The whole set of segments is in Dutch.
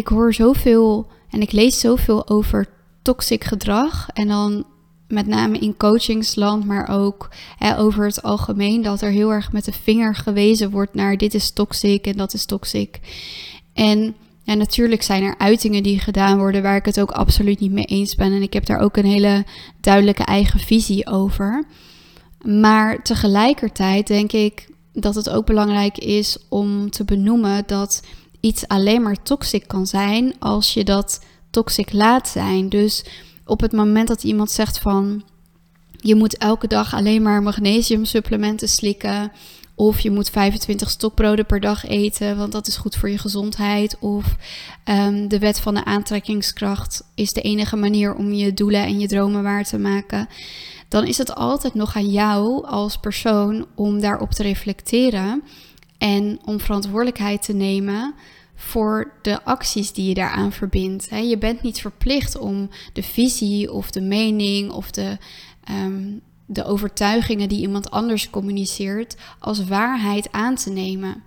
ik hoor zoveel en ik lees zoveel over toxic gedrag. En dan met name in coachingsland, maar ook hè, over het algemeen, dat er heel erg met de vinger gewezen wordt naar dit is toxic en dat is toxic. En natuurlijk zijn er uitingen die gedaan worden waar ik het ook absoluut niet mee eens ben. En ik heb daar ook een hele duidelijke eigen visie over. Maar tegelijkertijd denk ik dat het ook belangrijk is om te benoemen dat iets alleen maar toxic kan zijn als je dat toxic laat zijn. Dus op het moment dat iemand zegt van je moet elke dag alleen maar magnesiumsupplementen slikken. Of je moet 25 stokbroden per dag eten, want dat is goed voor je gezondheid. Of um, de wet van de aantrekkingskracht is de enige manier om je doelen en je dromen waar te maken. Dan is het altijd nog aan jou als persoon om daarop te reflecteren en om verantwoordelijkheid te nemen voor de acties die je daaraan verbindt. Je bent niet verplicht om de visie of de mening of de, um, de overtuigingen die iemand anders communiceert als waarheid aan te nemen.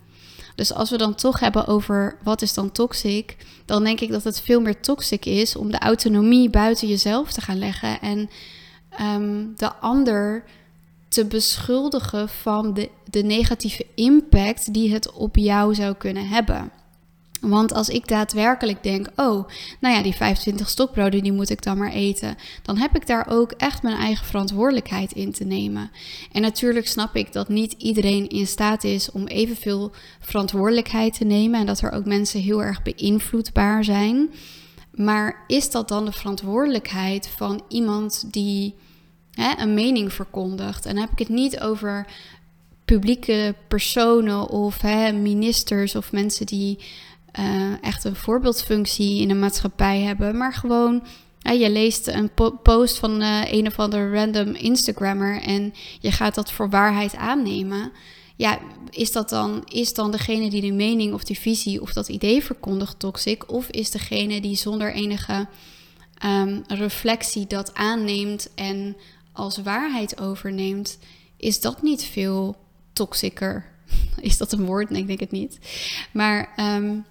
Dus als we dan toch hebben over wat is dan toxic, dan denk ik dat het veel meer toxic is om de autonomie buiten jezelf te gaan leggen en um, de ander te beschuldigen van de, de negatieve impact die het op jou zou kunnen hebben. Want als ik daadwerkelijk denk, oh, nou ja, die 25 stokbroden, die moet ik dan maar eten. Dan heb ik daar ook echt mijn eigen verantwoordelijkheid in te nemen. En natuurlijk snap ik dat niet iedereen in staat is om evenveel verantwoordelijkheid te nemen. En dat er ook mensen heel erg beïnvloedbaar zijn. Maar is dat dan de verantwoordelijkheid van iemand die hè, een mening verkondigt? En dan heb ik het niet over publieke personen of hè, ministers of mensen die uh, echt een voorbeeldfunctie in de maatschappij hebben, maar gewoon. je leest een post van uh, een of andere random Instagrammer en je gaat dat voor waarheid aannemen. Ja, is dat dan, is dan degene die de mening of die visie of dat idee verkondigt toxic? Of is degene die zonder enige um, reflectie dat aanneemt en als waarheid overneemt, is dat niet veel toxischer? Is dat een woord? Nee, ik denk het niet. Maar um,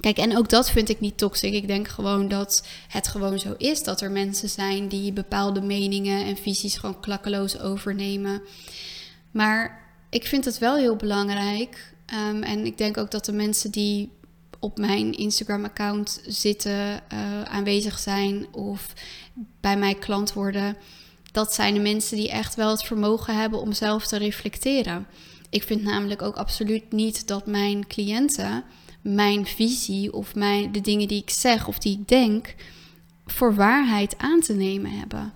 Kijk, en ook dat vind ik niet toxic. Ik denk gewoon dat het gewoon zo is dat er mensen zijn die bepaalde meningen en visies gewoon klakkeloos overnemen. Maar ik vind het wel heel belangrijk. Um, en ik denk ook dat de mensen die op mijn Instagram-account zitten, uh, aanwezig zijn of bij mij klant worden, dat zijn de mensen die echt wel het vermogen hebben om zelf te reflecteren. Ik vind namelijk ook absoluut niet dat mijn cliënten mijn visie of mijn, de dingen die ik zeg of die ik denk voor waarheid aan te nemen hebben.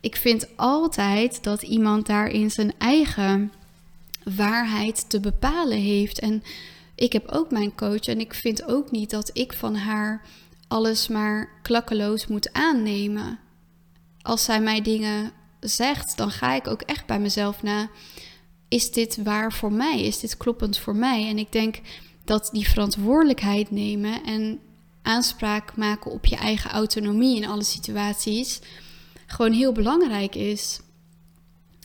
Ik vind altijd dat iemand daarin zijn eigen waarheid te bepalen heeft. En ik heb ook mijn coach en ik vind ook niet dat ik van haar alles maar klakkeloos moet aannemen. Als zij mij dingen zegt, dan ga ik ook echt bij mezelf na. Is dit waar voor mij? Is dit kloppend voor mij? En ik denk dat die verantwoordelijkheid nemen en aanspraak maken op je eigen autonomie in alle situaties gewoon heel belangrijk is.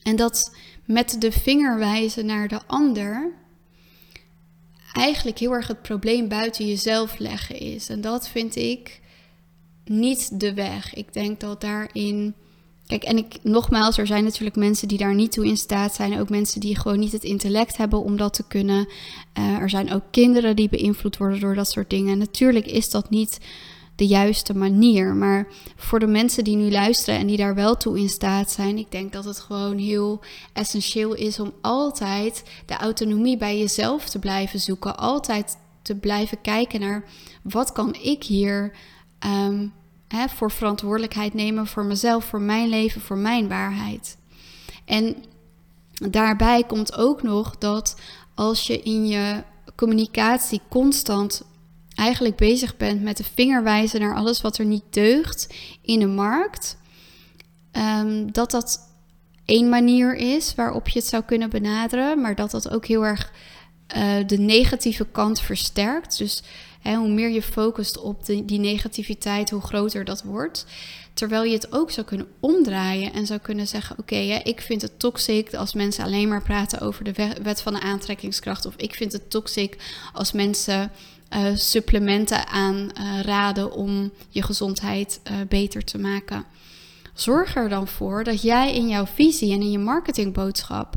En dat met de vinger wijzen naar de ander eigenlijk heel erg het probleem buiten jezelf leggen is. En dat vind ik niet de weg. Ik denk dat daarin Kijk, en ik, nogmaals, er zijn natuurlijk mensen die daar niet toe in staat zijn. Ook mensen die gewoon niet het intellect hebben om dat te kunnen. Uh, er zijn ook kinderen die beïnvloed worden door dat soort dingen. natuurlijk is dat niet de juiste manier. Maar voor de mensen die nu luisteren en die daar wel toe in staat zijn, ik denk dat het gewoon heel essentieel is om altijd de autonomie bij jezelf te blijven zoeken. Altijd te blijven kijken naar wat kan ik hier um, Voor verantwoordelijkheid nemen voor mezelf, voor mijn leven, voor mijn waarheid. En daarbij komt ook nog dat als je in je communicatie constant eigenlijk bezig bent met de vinger wijzen naar alles wat er niet deugt in de markt, um, dat dat één manier is waarop je het zou kunnen benaderen, maar dat dat ook heel erg uh, de negatieve kant versterkt. Dus Hoe meer je focust op de, die negativiteit, hoe groter dat wordt. Terwijl je het ook zou kunnen omdraaien en zou kunnen zeggen: Oké, okay, ik vind het toxic als mensen alleen maar praten over de wet van de aantrekkingskracht. Of ik vind het toxic als mensen uh, supplementen aanraden om je gezondheid beter te maken. Zorg er dan voor dat jij in jouw visie en in je marketingboodschap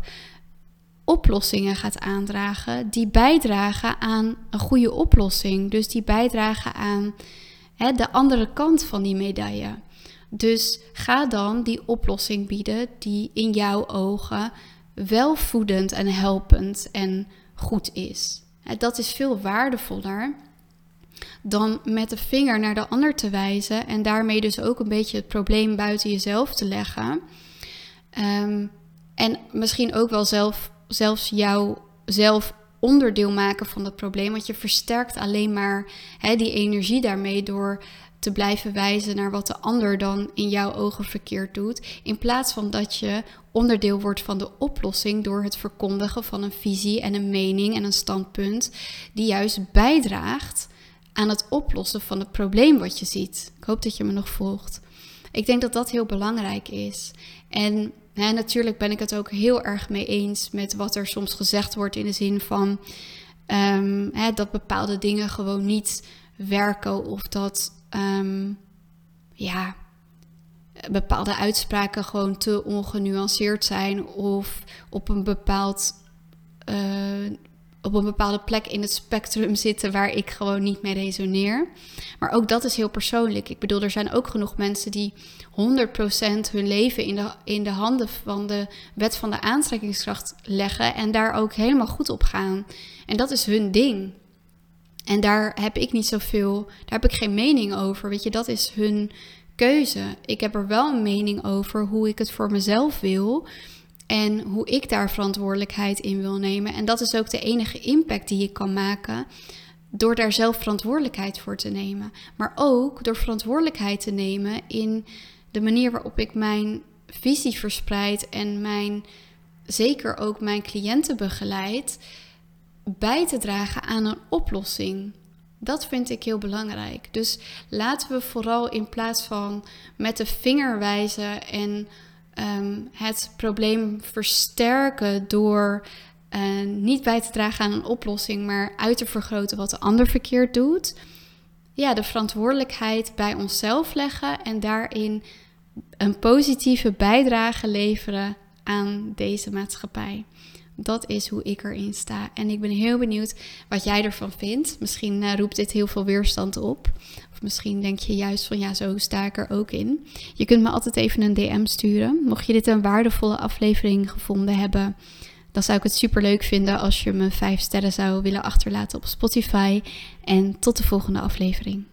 oplossingen gaat aandragen die bijdragen aan een goede oplossing. Dus die bijdragen aan hè, de andere kant van die medaille. Dus ga dan die oplossing bieden die in jouw ogen welvoedend en helpend en goed is. Dat is veel waardevoller dan met de vinger naar de ander te wijzen en daarmee dus ook een beetje het probleem buiten jezelf te leggen. Um, en misschien ook wel zelf, zelfs jouw zelf onderdeel maken van het probleem. Want je versterkt alleen maar hè, die energie daarmee door te blijven wijzen naar wat de ander dan in jouw ogen verkeerd doet. In plaats van dat je onderdeel wordt van de oplossing door het verkondigen van een visie en een mening en een standpunt die juist bijdraagt aan het oplossen van het probleem wat je ziet. Ik hoop dat je me nog volgt. Ik denk dat dat heel belangrijk is. En hè, natuurlijk ben ik het ook heel erg mee eens met wat er soms gezegd wordt in de zin van um, hè, dat bepaalde dingen gewoon niet werken of dat um, ja, bepaalde uitspraken gewoon te ongenuanceerd zijn of op een bepaald uh, op een bepaalde plek in het spectrum zitten waar ik gewoon niet mee resoneer. Maar ook dat is heel persoonlijk. Ik bedoel, er zijn ook genoeg mensen die 100% hun leven in de, in de handen van de wet van de aantrekkingskracht leggen en daar ook helemaal goed op gaan. En dat is hun ding. En daar heb ik niet zoveel, daar heb ik geen mening over. Weet je, dat is hun keuze. Ik heb er wel een mening over hoe ik het voor mezelf wil. En hoe ik daar verantwoordelijkheid in wil nemen. En dat is ook de enige impact die ik kan maken. Door daar zelf verantwoordelijkheid voor te nemen. Maar ook door verantwoordelijkheid te nemen in de manier waarop ik mijn visie verspreid. En mijn, zeker ook mijn cliënten begeleid. Bij te dragen aan een oplossing. Dat vind ik heel belangrijk. Dus laten we vooral in plaats van met de vinger wijzen en Ehm, het probleem versterken door uh, niet bij te dragen aan een oplossing, maar uit te vergroten wat de ander verkeerd doet. Ja, de verantwoordelijkheid bij onszelf leggen en daarin een positieve bijdrage leveren aan deze maatschappij. Dat is hoe ik erin sta. En ik ben heel benieuwd wat jij ervan vindt. Misschien uh, roept dit heel veel weerstand op. Of misschien denk je juist van ja, zo sta ik er ook in. Je kunt me altijd even een DM sturen. Mocht je dit een waardevolle aflevering gevonden hebben, dan zou ik het super leuk vinden als je me 5 sterren zou willen achterlaten op Spotify. En tot de volgende aflevering.